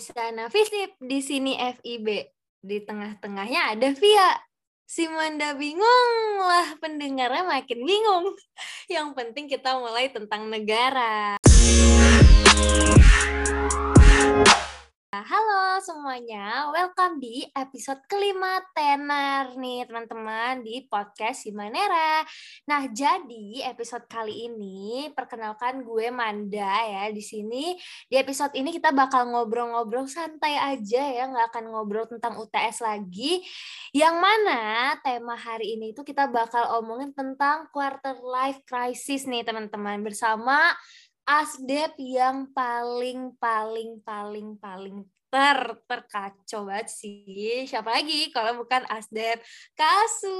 sana Visip, di sini FIB. Di tengah-tengahnya ada Via. Si Manda bingung lah, pendengarnya makin bingung. Yang penting kita mulai tentang negara. Halo semuanya, welcome di episode kelima tenar nih teman-teman di podcast Simanera. Nah jadi episode kali ini perkenalkan gue Manda ya di sini di episode ini kita bakal ngobrol-ngobrol santai aja ya nggak akan ngobrol tentang UTS lagi. Yang mana tema hari ini itu kita bakal omongin tentang quarter life crisis nih teman-teman bersama Asdep yang paling paling paling paling ter terkacau banget sih. Siapa lagi kalau bukan Asdep? Kasu.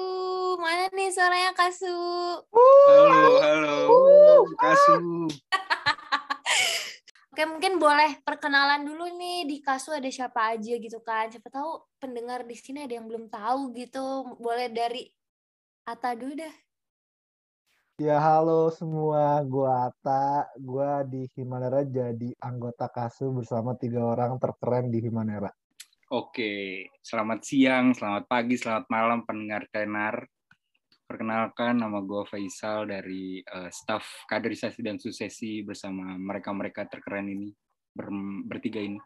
Mana nih suaranya Kasu? Halo, halo. Kasu. Oke, mungkin boleh perkenalan dulu nih di Kasu ada siapa aja gitu kan. Siapa tahu pendengar di sini ada yang belum tahu gitu. Boleh dari Ata dulu dah. Ya halo semua, gua Ata, gua di Himanera jadi anggota KASU bersama tiga orang terkeren di Himanera. Oke, selamat siang, selamat pagi, selamat malam pendengar tenar. Perkenalkan nama gue Faisal dari uh, staf kaderisasi dan suksesi bersama mereka-mereka terkeren ini ber bertiga ini.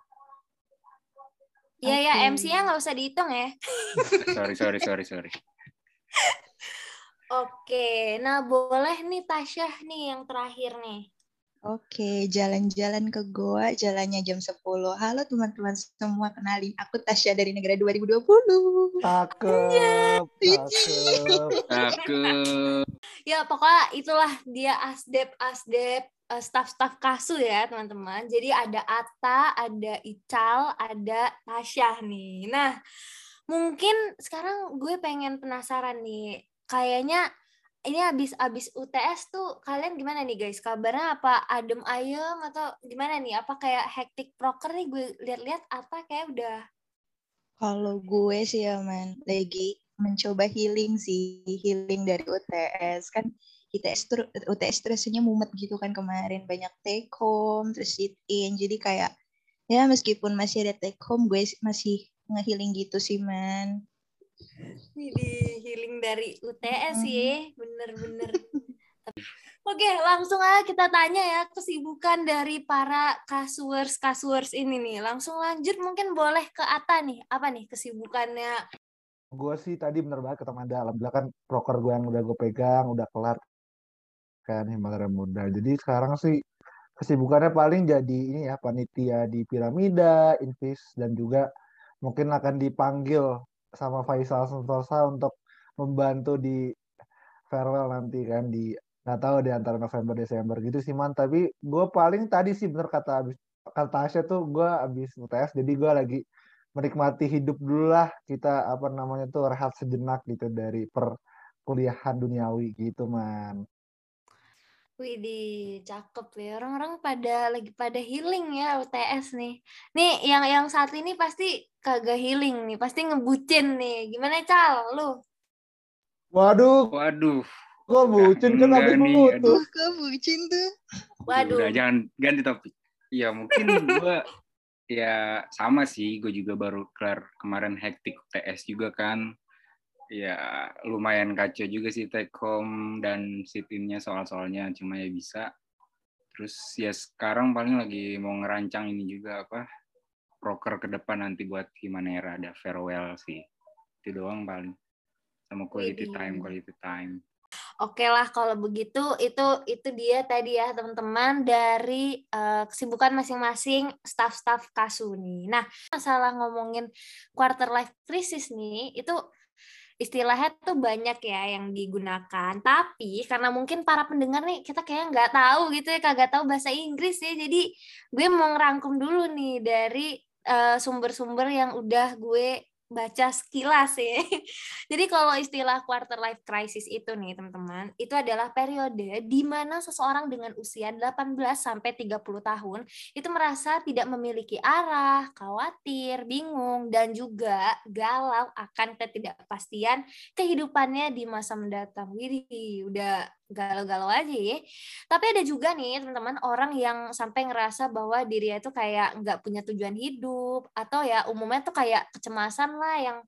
Iya okay. ya, MC-nya nggak usah dihitung ya. sorry, sorry, sorry, sorry. Oke, nah boleh nih Tasya nih yang terakhir nih. Oke, jalan-jalan ke Goa, jalannya jam 10. Halo teman-teman semua, kenalin. Aku Tasya dari Negara 2020. Cakep, cakep. Cakep. Ya, pokoknya itulah dia Asdep-Asdep uh, staff-staff kasu ya teman-teman. Jadi ada Ata, ada Ical, ada Tasya nih. Nah, mungkin sekarang gue pengen penasaran nih kayaknya ini abis abis UTS tuh kalian gimana nih guys? Kabarnya apa adem ayem atau gimana nih? Apa kayak hektik proker nih? Gue lihat-lihat apa kayak udah? Kalau gue sih ya man lagi mencoba healing sih. Healing dari UTS kan tuh UTS rasanya mumet gitu kan kemarin. Banyak take home terus sit in jadi kayak ya meskipun masih ada take home gue masih ngehealing gitu sih man ini healing dari UTS hmm. ya, bener-bener. Oke, langsung aja kita tanya ya kesibukan dari para kasuers kasuers ini nih. Langsung lanjut mungkin boleh ke Ata nih. Apa nih kesibukannya? Gue sih tadi bener banget ketemu ada. Alhamdulillah kan proker gue yang udah gue pegang, udah kelar kan Himalaya Muda. Jadi sekarang sih kesibukannya paling jadi ini ya panitia di Piramida, Invis dan juga mungkin akan dipanggil sama Faisal Sentosa untuk membantu di farewell nanti kan di nggak tahu di antara November Desember gitu sih man. Tapi gue paling tadi sih bener kata abis kata Asya tuh gue abis UTS jadi gue lagi menikmati hidup dulu lah. Kita apa namanya tuh rehat sejenak gitu dari perkuliahan duniawi gitu man Widih, cakep ya. Orang-orang pada lagi pada healing ya UTS nih. Nih, yang yang saat ini pasti kagak healing nih, pasti ngebucin nih. Gimana Cal, lu? Waduh. Waduh. Kok bucin kan habis putus. Kok bucin tuh. Waduh. Udah, jangan ganti topik. Ya mungkin gue ya sama sih, gue juga baru kelar kemarin hektik UTS juga kan ya lumayan kacau juga sih take home dan sit-innya soal-soalnya cuma ya bisa. Terus ya sekarang paling lagi mau ngerancang ini juga apa proker ke depan nanti buat Himanera ada farewell sih. Itu doang paling sama quality time quality time. Oke lah kalau begitu itu itu dia tadi ya teman-teman dari uh, kesibukan masing-masing staff-staff kasu nih. Nah masalah ngomongin quarter life crisis nih itu istilahnya tuh banyak ya yang digunakan. Tapi karena mungkin para pendengar nih kita kayak nggak tahu gitu ya, kagak tahu bahasa Inggris ya. Jadi gue mau ngerangkum dulu nih dari eh, sumber-sumber uh, yang udah gue baca sekilas ya. Jadi kalau istilah quarter life crisis itu nih teman-teman, itu adalah periode di mana seseorang dengan usia 18 sampai 30 tahun itu merasa tidak memiliki arah, khawatir, bingung dan juga galau akan ketidakpastian kehidupannya di masa mendatang. Wih, udah galau-galau aja ya. Tapi ada juga nih teman-teman orang yang sampai ngerasa bahwa dirinya itu kayak nggak punya tujuan hidup atau ya umumnya tuh kayak kecemasan lah yang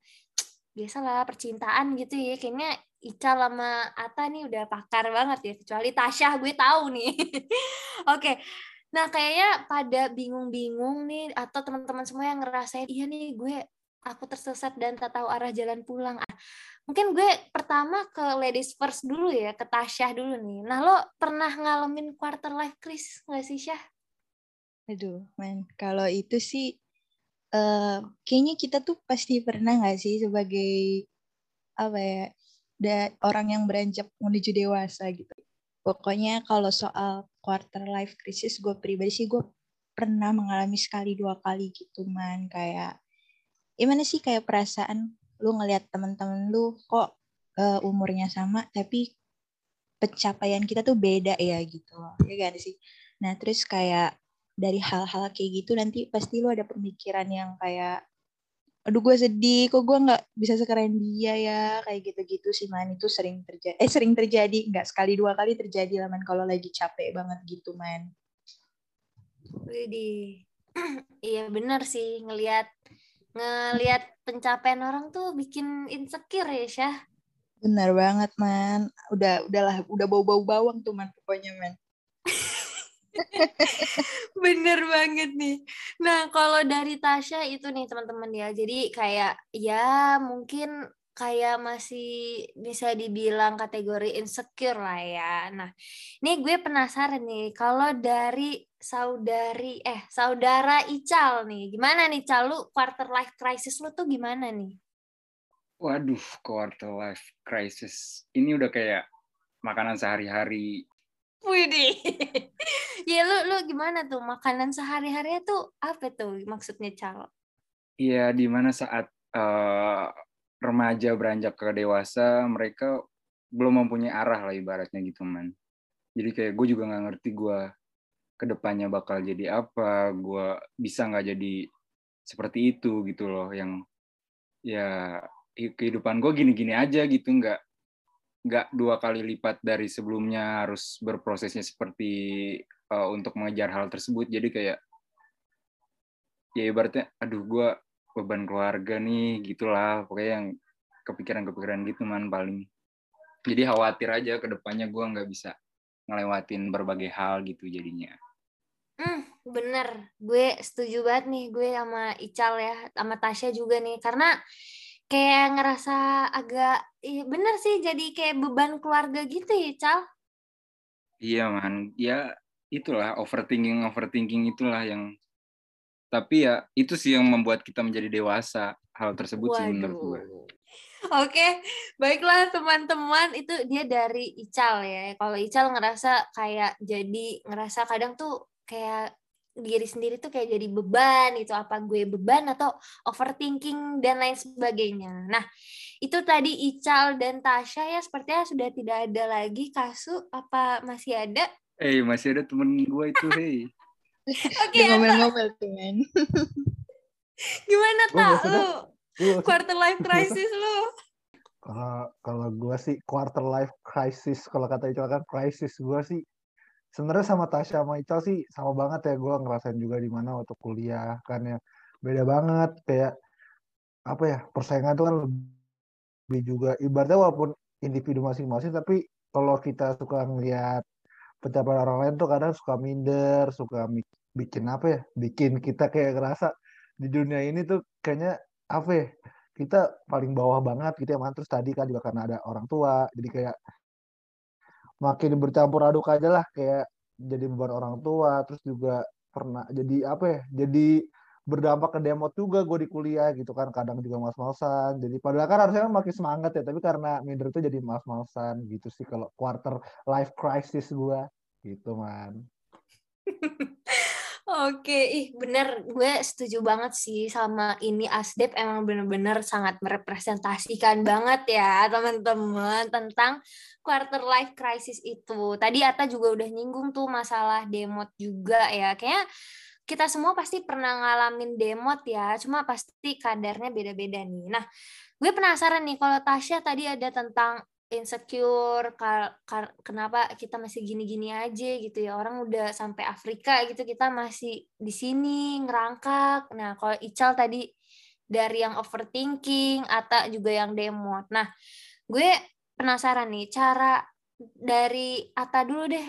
biasalah percintaan gitu ya. Kayaknya Ica sama Ata nih udah pakar banget ya. Kecuali Tasya gue tahu nih. Oke. Nah, kayaknya pada bingung-bingung nih atau teman-teman semua yang ngerasain iya nih gue aku tersesat dan tak tahu arah jalan pulang. Mungkin gue pertama ke ladies first dulu ya, ke Tasya dulu nih. Nah, lo pernah ngalamin quarter life crisis nggak sih, Syah? Aduh, men. Kalau itu sih, uh, kayaknya kita tuh pasti pernah nggak sih sebagai apa ya, da, orang yang beranjak menuju dewasa gitu. Pokoknya kalau soal quarter life crisis, gue pribadi sih gue pernah mengalami sekali dua kali gitu man kayak gimana sih kayak perasaan lu ngelihat teman-teman lu kok uh, umurnya sama tapi pencapaian kita tuh beda ya gitu. Ya kan sih? Nah terus kayak dari hal-hal kayak gitu nanti pasti lu ada pemikiran yang kayak aduh gue sedih kok gue nggak bisa sekeren dia ya? Kayak gitu-gitu sih man. Itu sering terjadi eh sering terjadi. Nggak sekali dua kali terjadi lah man kalau lagi capek banget gitu man. Iya benar sih ngelihat ngelihat pencapaian orang tuh bikin insecure ya Syah. Benar banget man. Udah udahlah udah bau bau bawang tuh man pokoknya man. Bener banget nih. Nah kalau dari Tasya itu nih teman-teman ya. Jadi kayak ya mungkin kayak masih bisa dibilang kategori insecure lah ya. Nah, ini gue penasaran nih kalau dari saudari eh saudara Ical nih, gimana nih Cal lu quarter life crisis lu tuh gimana nih? Waduh, quarter life crisis ini udah kayak makanan sehari-hari. Widih. ya lu lu gimana tuh makanan sehari-harinya tuh apa tuh maksudnya Cal? Iya, di mana saat uh, remaja beranjak ke dewasa mereka belum mempunyai arah lah ibaratnya gitu man jadi kayak gue juga nggak ngerti gue ke depannya bakal jadi apa gue bisa nggak jadi seperti itu gitu loh yang ya kehidupan gue gini-gini aja gitu nggak nggak dua kali lipat dari sebelumnya harus berprosesnya seperti uh, untuk mengejar hal tersebut. Jadi kayak ya ibaratnya aduh gue beban keluarga nih gitulah. Pokoknya yang kepikiran-kepikiran gitu man paling. Jadi khawatir aja ke depannya gue nggak bisa ngelewatin berbagai hal gitu jadinya bener. Gue setuju banget nih gue sama Ical ya, sama Tasya juga nih. Karena kayak ngerasa agak, iya bener sih jadi kayak beban keluarga gitu ya, Ical. Iya, man. Ya, itulah overthinking, overthinking itulah yang tapi ya itu sih yang membuat kita menjadi dewasa hal tersebut Waduh. sih menurut gue Oke, baiklah teman-teman itu dia dari Ical ya. Kalau Ical ngerasa kayak jadi ngerasa kadang tuh kayak diri sendiri tuh kayak jadi beban itu apa gue beban atau overthinking dan lain sebagainya. Nah itu tadi Ical dan Tasya ya sepertinya sudah tidak ada lagi kasu apa masih ada? Eh hey, masih ada temen gue itu hey. Oke. Okay, ngomel-ngomel tuh men. Gimana tak lu? Quarter life crisis lu? Kalau kalau gue sih quarter life crisis kalau kata Ical kan crisis gue sih sebenarnya sama Tasya sama Ical sih sama banget ya. Gue ngerasain juga di mana waktu kuliah kan ya. Beda banget kayak apa ya persaingan itu kan lebih juga. Ibaratnya walaupun individu masing-masing tapi kalau kita suka ngeliat pencapaian orang lain tuh kadang suka minder suka bikin apa ya bikin kita kayak ngerasa di dunia ini tuh kayaknya apa ya kita paling bawah banget gitu ya. Terus tadi kan juga karena ada orang tua jadi kayak makin bercampur aduk aja lah kayak jadi beban orang tua terus juga pernah jadi apa ya jadi berdampak ke demot juga gue di kuliah gitu kan kadang juga mas-malsan jadi padahal kan harusnya makin semangat ya tapi karena minder itu jadi mas-malsan gitu sih kalau quarter life crisis gue gitu man Oke, ih bener gue setuju banget sih sama ini Asdep emang bener-bener sangat merepresentasikan banget ya teman-teman tentang quarter life crisis itu. Tadi Ata juga udah nyinggung tuh masalah demot juga ya. Kayak kita semua pasti pernah ngalamin demot ya, cuma pasti kadarnya beda-beda nih. Nah, gue penasaran nih kalau Tasya tadi ada tentang insecure kal kal kenapa kita masih gini-gini aja gitu ya. Orang udah sampai Afrika gitu kita masih di sini ngerangkak. Nah kalau Ical tadi dari yang overthinking atau juga yang demot nah gue penasaran nih cara dari Ata dulu deh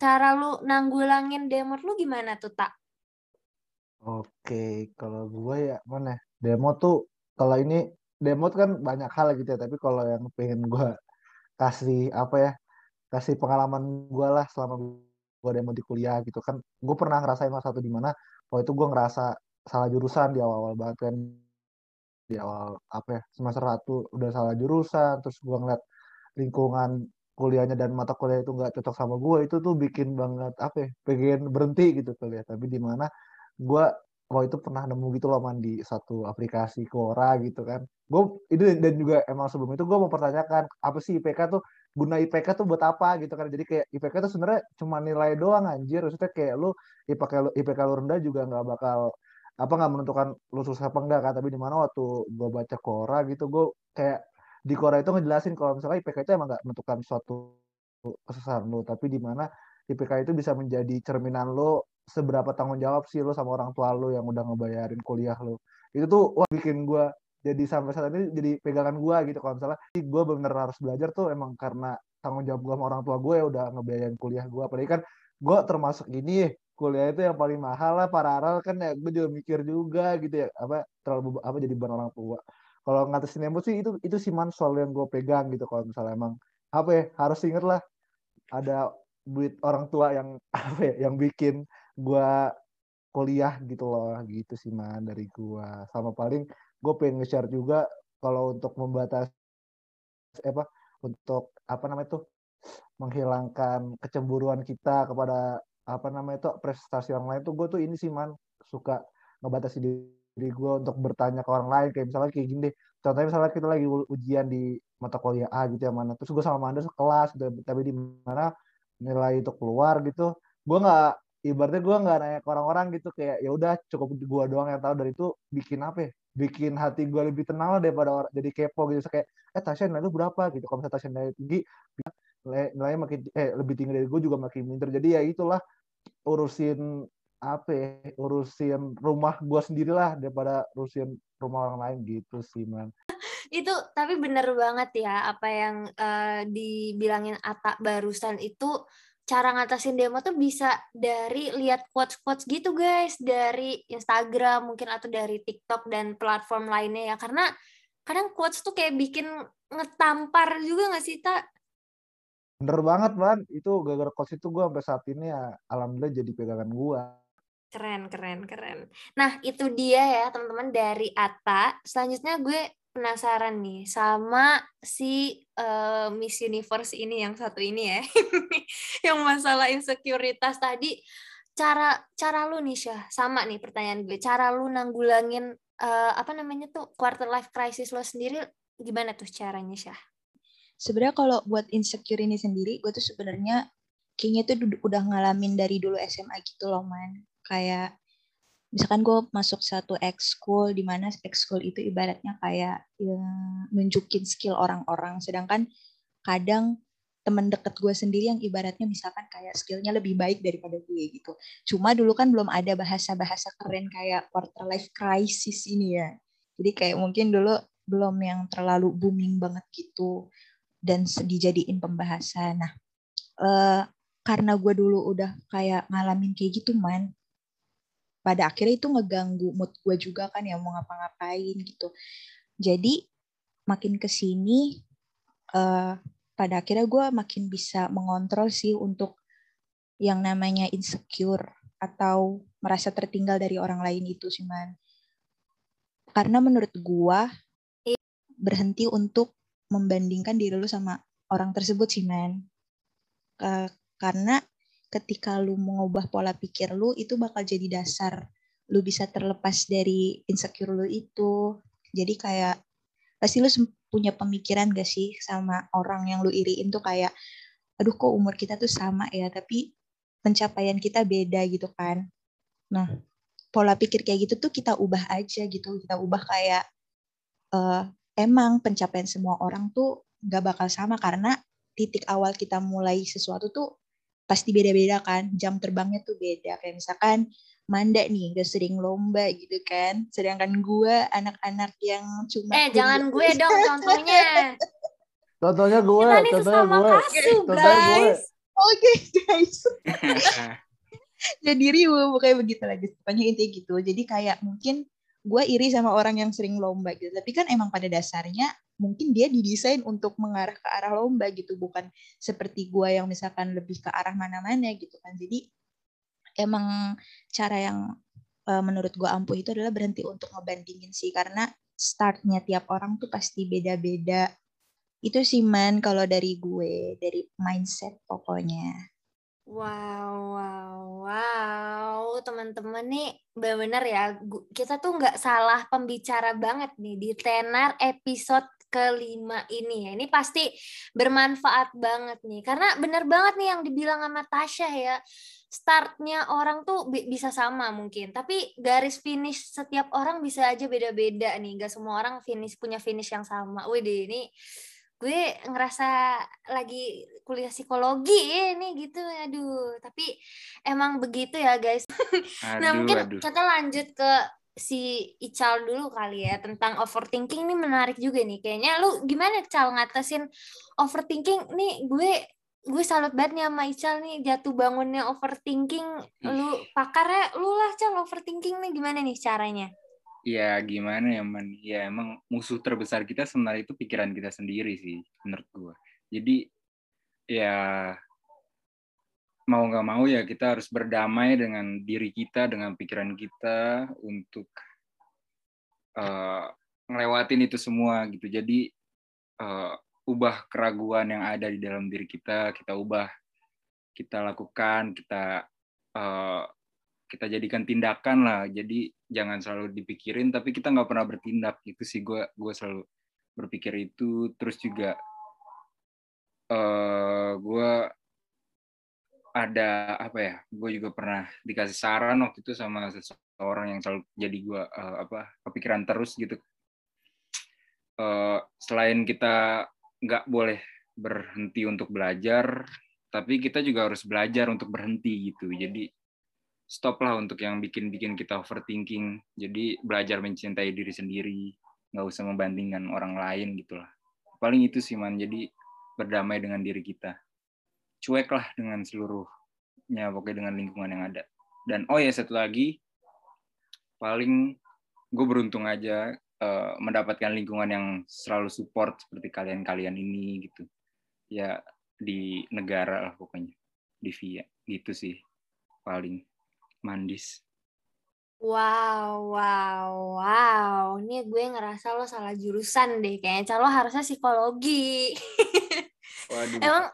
cara lu nanggulangin demot lu gimana tuh tak Oke, kalau gue ya mana? Demo tuh kalau ini demo kan banyak hal gitu ya, tapi kalau yang pengen gue kasih apa ya kasih pengalaman gue lah selama gue demo di kuliah gitu kan. Gue pernah ngerasain masa satu di mana waktu itu gue ngerasa salah jurusan di awal-awal banget kan. Di awal apa ya semester satu udah salah jurusan terus gue ngeliat lingkungan kuliahnya dan mata kuliah itu nggak cocok sama gue itu tuh bikin banget apa ya pengen berhenti gitu kuliah. Tapi di mana gue waktu itu pernah nemu gitu loh man di satu aplikasi Quora gitu kan. Gue itu dan juga emang sebelum itu gue mau pertanyakan apa sih IPK tuh guna IPK tuh buat apa gitu kan. Jadi kayak IPK tuh sebenarnya cuma nilai doang anjir. Maksudnya kayak lu IPK lu IPK lu rendah juga nggak bakal apa nggak menentukan lu susah apa enggak kan. Tapi di mana waktu gue baca Quora gitu gue kayak di Quora itu ngejelasin kalau misalnya IPK itu emang nggak menentukan suatu kesusahan lu. Tapi di mana IPK itu bisa menjadi cerminan lu seberapa tanggung jawab sih lu sama orang tua lu yang udah ngebayarin kuliah lu? Itu tuh wah bikin gue jadi sampai saat ini jadi pegangan gue gitu. Kalau misalnya gue bener harus belajar tuh emang karena tanggung jawab gue sama orang tua gue ya udah ngebiayain kuliah gue apalagi kan gue termasuk ini kuliah itu yang paling mahal lah paralel kan ya. Gue juga mikir juga gitu ya apa terlalu apa jadi beban orang tua. Kalau ngatasin emosi itu itu sih man soal yang gue pegang gitu. Kalau misalnya emang apa ya harus inget lah ada duit orang tua yang apa ya yang bikin gue kuliah gitu loh gitu sih man dari gue sama paling gue pengen nge-share juga kalau untuk membatasi apa untuk apa namanya tuh menghilangkan kecemburuan kita kepada apa namanya itu prestasi orang lain tuh gue tuh ini sih man suka ngebatasi diri gue untuk bertanya ke orang lain. Kayak misalnya kayak gini contohnya misalnya kita lagi ujian di mata kuliah A gitu ya mana terus gue sama Manda sekelas gitu tapi di mana nilai itu keluar gitu gue nggak ibaratnya gue nggak nanya ke orang-orang gitu kayak ya udah cukup gue doang yang tahu dari itu bikin apa ya? Bikin hati gue lebih tenang lah daripada orang jadi kepo gitu. So, kayak eh Tasya nilai lu berapa? Gitu. Kalau misalnya Tasya nilai tinggi nilai makin eh lebih tinggi dari gue juga makin minder jadi ya itulah urusin apa ya urusin rumah gue sendirilah daripada urusin rumah orang lain gitu sih man. Itu tapi bener banget ya apa yang uh, dibilangin Ata barusan itu cara ngatasin demo tuh bisa dari lihat quotes-quotes gitu guys dari Instagram mungkin atau dari TikTok dan platform lainnya ya karena kadang quotes tuh kayak bikin ngetampar juga gak sih tak? Bener banget man itu gara-gara quotes itu gue sampai saat ini ya alhamdulillah jadi pegangan gue. Keren keren keren. Nah itu dia ya teman-teman dari Ata. Selanjutnya gue penasaran nih sama si uh, Miss Universe ini yang satu ini ya, yang masalah insekuritas tadi. Cara cara lu nih Syah, sama nih pertanyaan gue. Cara lu nanggulangin uh, apa namanya tuh quarter life crisis lo sendiri gimana tuh caranya Syah? Sebenarnya kalau buat insecure ini sendiri, gue tuh sebenarnya kayaknya tuh udah ngalamin dari dulu SMA gitu loh man. Kayak misalkan gue masuk satu ekskul di mana ekskul itu ibaratnya kayak ya, nunjukin skill orang-orang. Sedangkan kadang teman deket gue sendiri yang ibaratnya misalkan kayak skillnya lebih baik daripada gue gitu. Cuma dulu kan belum ada bahasa-bahasa keren kayak quarter life crisis ini ya. Jadi kayak mungkin dulu belum yang terlalu booming banget gitu dan dijadiin pembahasan. Nah uh, karena gue dulu udah kayak ngalamin kayak gitu man pada akhirnya itu ngeganggu mood gue juga kan ya mau ngapa-ngapain gitu. Jadi makin ke sini uh, pada akhirnya gue makin bisa mengontrol sih untuk yang namanya insecure atau merasa tertinggal dari orang lain itu sih man. Karena menurut gue berhenti untuk membandingkan diri lu sama orang tersebut sih man. Uh, karena ketika lu mengubah pola pikir lu itu bakal jadi dasar lu bisa terlepas dari insecure lu itu. Jadi kayak pasti lu punya pemikiran gak sih sama orang yang lu iriin tuh kayak aduh kok umur kita tuh sama ya tapi pencapaian kita beda gitu kan. Nah, pola pikir kayak gitu tuh kita ubah aja gitu. Kita ubah kayak uh, emang pencapaian semua orang tuh nggak bakal sama karena titik awal kita mulai sesuatu tuh pasti beda-beda kan jam terbangnya tuh beda. Kayak misalkan Manda nih udah sering lomba gitu kan. Sedangkan gue anak-anak yang cuma eh jangan gue dong contohnya. Contohnya gue kita contohnya gue. kasu contohnya gue. oke guys. Jadi riuh pokoknya begitu lagi pokoknya intinya gitu. Jadi kayak mungkin gue iri sama orang yang sering lomba gitu. Tapi kan emang pada dasarnya mungkin dia didesain untuk mengarah ke arah lomba gitu bukan seperti gue yang misalkan lebih ke arah mana-mana gitu kan. Jadi emang cara yang uh, menurut gue ampuh itu adalah berhenti untuk ngebandingin sih. Karena startnya tiap orang tuh pasti beda-beda. Itu sih man kalau dari gue dari mindset pokoknya Wow, wow, wow, teman-teman nih benar-benar ya, kita tuh nggak salah pembicara banget nih di tenar episode kelima ini ya. Ini pasti bermanfaat banget nih, karena benar banget nih yang dibilang sama Tasya ya, startnya orang tuh bisa sama mungkin, tapi garis finish setiap orang bisa aja beda-beda nih, nggak semua orang finish punya finish yang sama. Wih, ini gue ngerasa lagi kuliah psikologi ini gitu aduh. Tapi emang begitu ya guys. Aduh, nah mungkin aduh. kita lanjut ke si Ical dulu kali ya tentang overthinking. Ini menarik juga nih kayaknya. Lu gimana Cal ngatasin overthinking? Nih gue gue salut banget nih sama Ical nih jatuh bangunnya overthinking. Lu pakarnya lu lah Cal overthinking nih. Gimana nih caranya ya gimana ya man? Ya emang musuh terbesar kita sebenarnya itu pikiran kita sendiri sih menurut gue jadi ya mau nggak mau ya kita harus berdamai dengan diri kita dengan pikiran kita untuk uh, ngelewatin itu semua gitu. Jadi uh, ubah keraguan yang ada di dalam diri kita kita ubah kita lakukan kita uh, kita jadikan tindakan lah. Jadi jangan selalu dipikirin tapi kita nggak pernah bertindak itu sih. Gue gue selalu berpikir itu. Terus juga uh, eh, gue ada apa ya gue juga pernah dikasih saran waktu itu sama seseorang yang selalu jadi gue uh, apa kepikiran terus gitu. Uh, selain kita nggak boleh berhenti untuk belajar tapi kita juga harus belajar untuk berhenti gitu. Jadi stop lah untuk yang bikin-bikin kita overthinking. Jadi belajar mencintai diri sendiri, nggak usah membandingkan orang lain gitu lah. Paling itu sih man, jadi berdamai dengan diri kita. Cuek lah dengan seluruhnya, pokoknya dengan lingkungan yang ada. Dan oh ya satu lagi, paling gue beruntung aja uh, mendapatkan lingkungan yang selalu support seperti kalian-kalian ini gitu. Ya di negara lah pokoknya, di via gitu sih paling. Mandis. Wow, wow, wow. Ini gue ngerasa lo salah jurusan deh. Kayaknya lo harusnya psikologi. Waduh. Emang,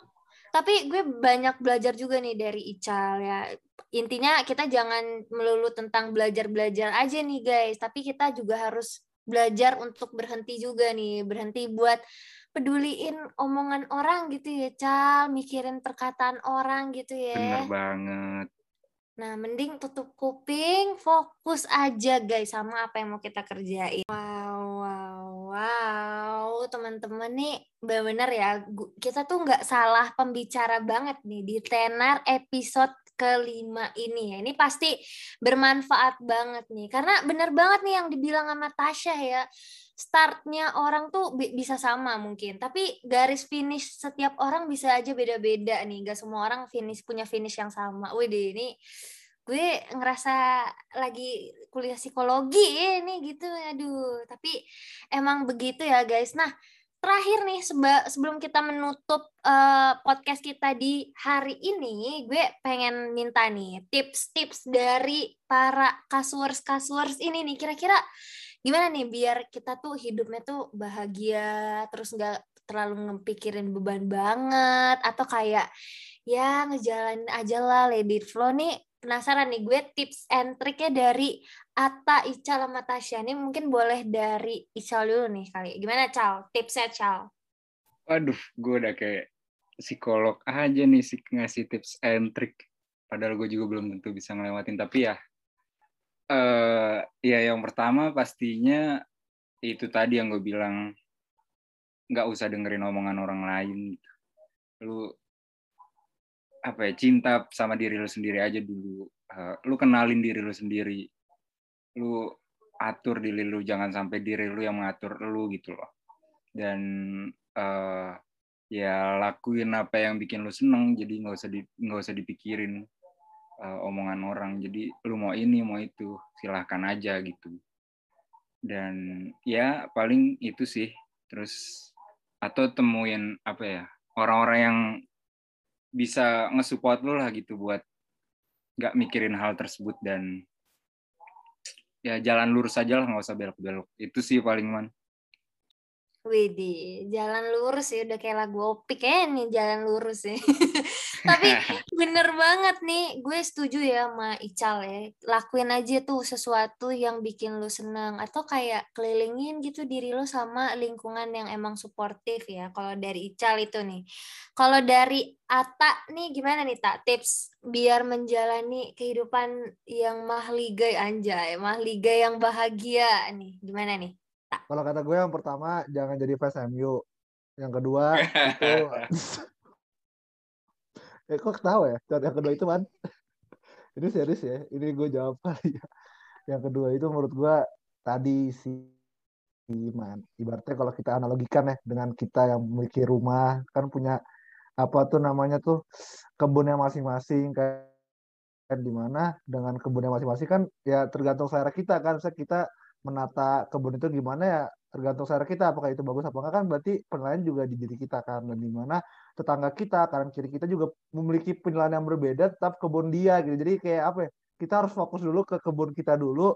tapi gue banyak belajar juga nih dari Ical ya. Intinya kita jangan melulu tentang belajar-belajar aja nih guys. Tapi kita juga harus belajar untuk berhenti juga nih. Berhenti buat peduliin omongan orang gitu ya, Cal. Mikirin perkataan orang gitu ya. Bener banget Nah, mending tutup kuping, fokus aja guys sama apa yang mau kita kerjain. Wow, wow, wow. Teman-teman nih benar-benar ya, kita tuh nggak salah pembicara banget nih di tenar episode kelima ini ya. Ini pasti bermanfaat banget nih. Karena benar banget nih yang dibilang sama Tasya ya startnya orang tuh bisa sama mungkin, tapi garis finish setiap orang bisa aja beda-beda nih. Gak semua orang finish punya finish yang sama. Wih ini gue ngerasa lagi kuliah psikologi ini gitu. Aduh, tapi emang begitu ya guys. Nah, terakhir nih seba, sebelum kita menutup uh, podcast kita di hari ini, gue pengen minta nih tips-tips dari para kasuers-kasuers ini nih. Kira-kira gimana nih biar kita tuh hidupnya tuh bahagia terus nggak terlalu ngepikirin beban banget atau kayak ya ngejalanin aja lah lady flow nih penasaran nih gue tips and triknya dari Ata, Ical, sama Tasya. Ini mungkin boleh dari Ical dulu nih kali. Gimana Cal? Tipsnya Cal? Waduh, gue udah kayak psikolog aja nih sih ngasih tips and trick. Padahal gue juga belum tentu bisa ngelewatin. Tapi ya Uh, ya yang pertama pastinya itu tadi yang gue bilang nggak usah dengerin omongan orang lain. Lu apa ya cinta sama diri lu sendiri aja dulu. Uh, lu kenalin diri lu sendiri. Lu atur diri lu jangan sampai diri lu yang mengatur lu gitu loh. Dan uh, ya lakuin apa yang bikin lu seneng jadi nggak usah di nggak usah dipikirin uh, omongan orang. Jadi lu mau ini mau itu silahkan aja gitu. Dan ya paling itu sih. Terus atau temuin apa ya orang-orang yang bisa ngesupport lu lah gitu buat nggak mikirin hal tersebut dan ya jalan lurus aja lah nggak usah belok-belok. Itu sih paling man Widih, jalan lurus ya udah kayak lagu opik ya nih jalan lurus ya. Tapi bener banget nih, gue setuju ya sama Ical ya. Lakuin aja tuh sesuatu yang bikin lu seneng atau kayak kelilingin gitu diri lu sama lingkungan yang emang suportif ya. Kalau dari Ical itu nih. Kalau dari Ata nih gimana nih tak tips biar menjalani kehidupan yang mahligai anjay, mahligai yang bahagia nih. Gimana nih? Kalau kata gue yang pertama jangan jadi fans MU. Yang kedua itu Eh kok ketawa ya? Yang kedua itu man. Ini serius ya. Ini gue jawab kali ya. Yang kedua itu menurut gue tadi si man. Ibaratnya kalau kita analogikan ya dengan kita yang memiliki rumah kan punya apa tuh namanya tuh kebunnya masing-masing kan di mana dengan kebunnya masing-masing kan ya tergantung selera kita kan. Misalnya kita menata kebun itu gimana ya tergantung selera kita apakah itu bagus apa enggak. Kan berarti penilaian juga di diri kita kan dan di mana tetangga kita kanan kiri kita juga memiliki penilaian yang berbeda tetap kebun dia gitu. Jadi kayak apa ya kita harus fokus dulu ke kebun kita dulu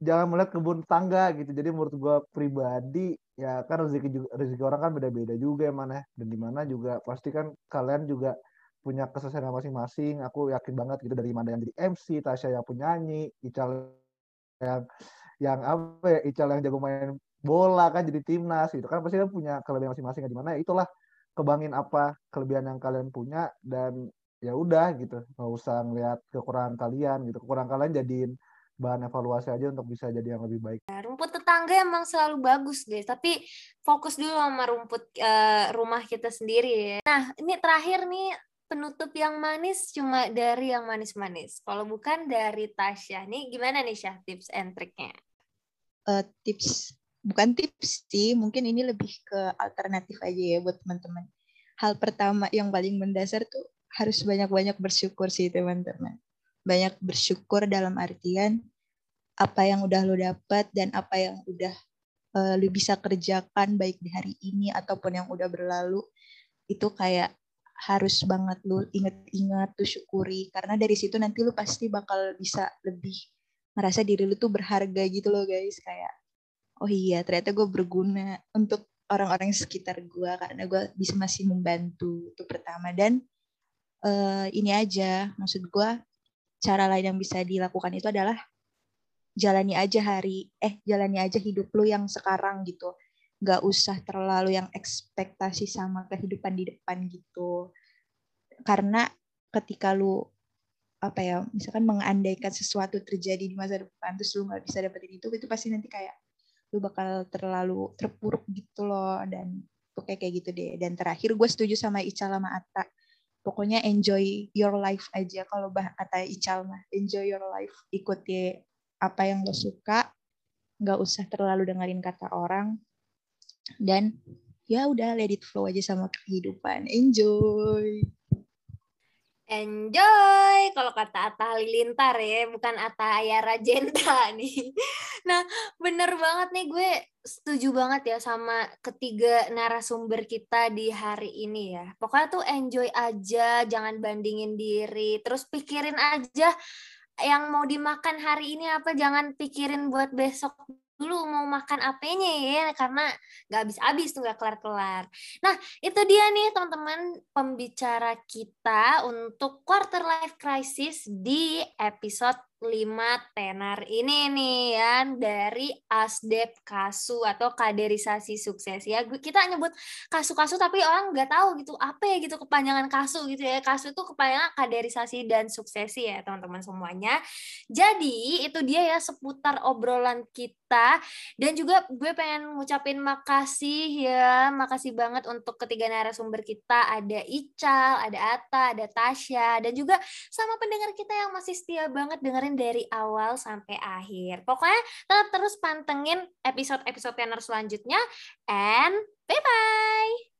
jangan melihat kebun tangga gitu. Jadi menurut gua pribadi ya kan rezeki juga rezeki orang kan beda-beda juga ya mana dan di mana juga pasti kan kalian juga punya kesusahan masing-masing. Aku yakin banget gitu dari mana yang jadi MC Tasya yang penyanyi Ical yang yang apa ya Ical yang jago main bola kan jadi timnas gitu kan pasti kan punya kelebihan masing-masing di mana ya itulah kebangin apa kelebihan yang kalian punya dan ya udah gitu nggak usah ngeliat kekurangan kalian gitu kekurangan kalian jadiin bahan evaluasi aja untuk bisa jadi yang lebih baik. Ya, rumput tetangga emang selalu bagus guys, tapi fokus dulu sama rumput uh, rumah kita sendiri ya. Nah ini terakhir nih penutup yang manis cuma dari yang manis-manis. Kalau bukan dari Tasya nih gimana nih Syah tips and triknya? uh, tips bukan tips sih mungkin ini lebih ke alternatif aja ya buat teman-teman hal pertama yang paling mendasar tuh harus banyak-banyak bersyukur sih teman-teman banyak bersyukur dalam artian apa yang udah lo dapat dan apa yang udah uh, lo bisa kerjakan baik di hari ini ataupun yang udah berlalu itu kayak harus banget lu inget-inget tuh syukuri. Karena dari situ nanti lu pasti bakal bisa lebih ngerasa diri lu tuh berharga gitu loh guys. Kayak oh iya ternyata gue berguna untuk orang-orang sekitar gue karena gue bisa masih membantu. Itu pertama. Dan uh, ini aja maksud gue cara lain yang bisa dilakukan itu adalah jalani aja hari eh jalani aja hidup lu yang sekarang gitu nggak usah terlalu yang ekspektasi sama kehidupan di depan gitu. Karena ketika lu apa ya misalkan mengandaikan sesuatu terjadi di masa depan terus lu nggak bisa dapetin itu itu pasti nanti kayak lu bakal terlalu terpuruk gitu loh. Dan tuh kayak gitu deh. Dan terakhir gue setuju sama Ical sama Atta. Pokoknya enjoy your life aja. Kalau bah kata Ical mah enjoy your life. Ikuti apa yang lo suka. Nggak usah terlalu dengerin kata orang dan ya udah let it flow aja sama kehidupan enjoy Enjoy, kalau kata Atta Halilintar ya, bukan Atta Ayara Jenta nih. Nah, bener banget nih gue setuju banget ya sama ketiga narasumber kita di hari ini ya. Pokoknya tuh enjoy aja, jangan bandingin diri, terus pikirin aja yang mau dimakan hari ini apa, jangan pikirin buat besok dulu mau makan apanya ya karena nggak habis-habis tuh nggak kelar-kelar. Nah itu dia nih teman-teman pembicara kita untuk quarter life crisis di episode lima tenar ini nih ya dari ASDEP kasu atau kaderisasi sukses ya kita nyebut kasu-kasu tapi orang nggak tahu gitu apa ya gitu kepanjangan kasu gitu ya. Kasu itu kepanjangan kaderisasi dan suksesi ya teman-teman semuanya. Jadi itu dia ya seputar obrolan kita. Dan juga gue pengen ngucapin makasih ya makasih banget untuk ketiga narasumber kita. Ada Ical ada Ata ada Tasya dan juga sama pendengar kita yang masih setia banget dengerin dengerin dari awal sampai akhir. Pokoknya tetap terus pantengin episode-episode tenar selanjutnya and bye-bye!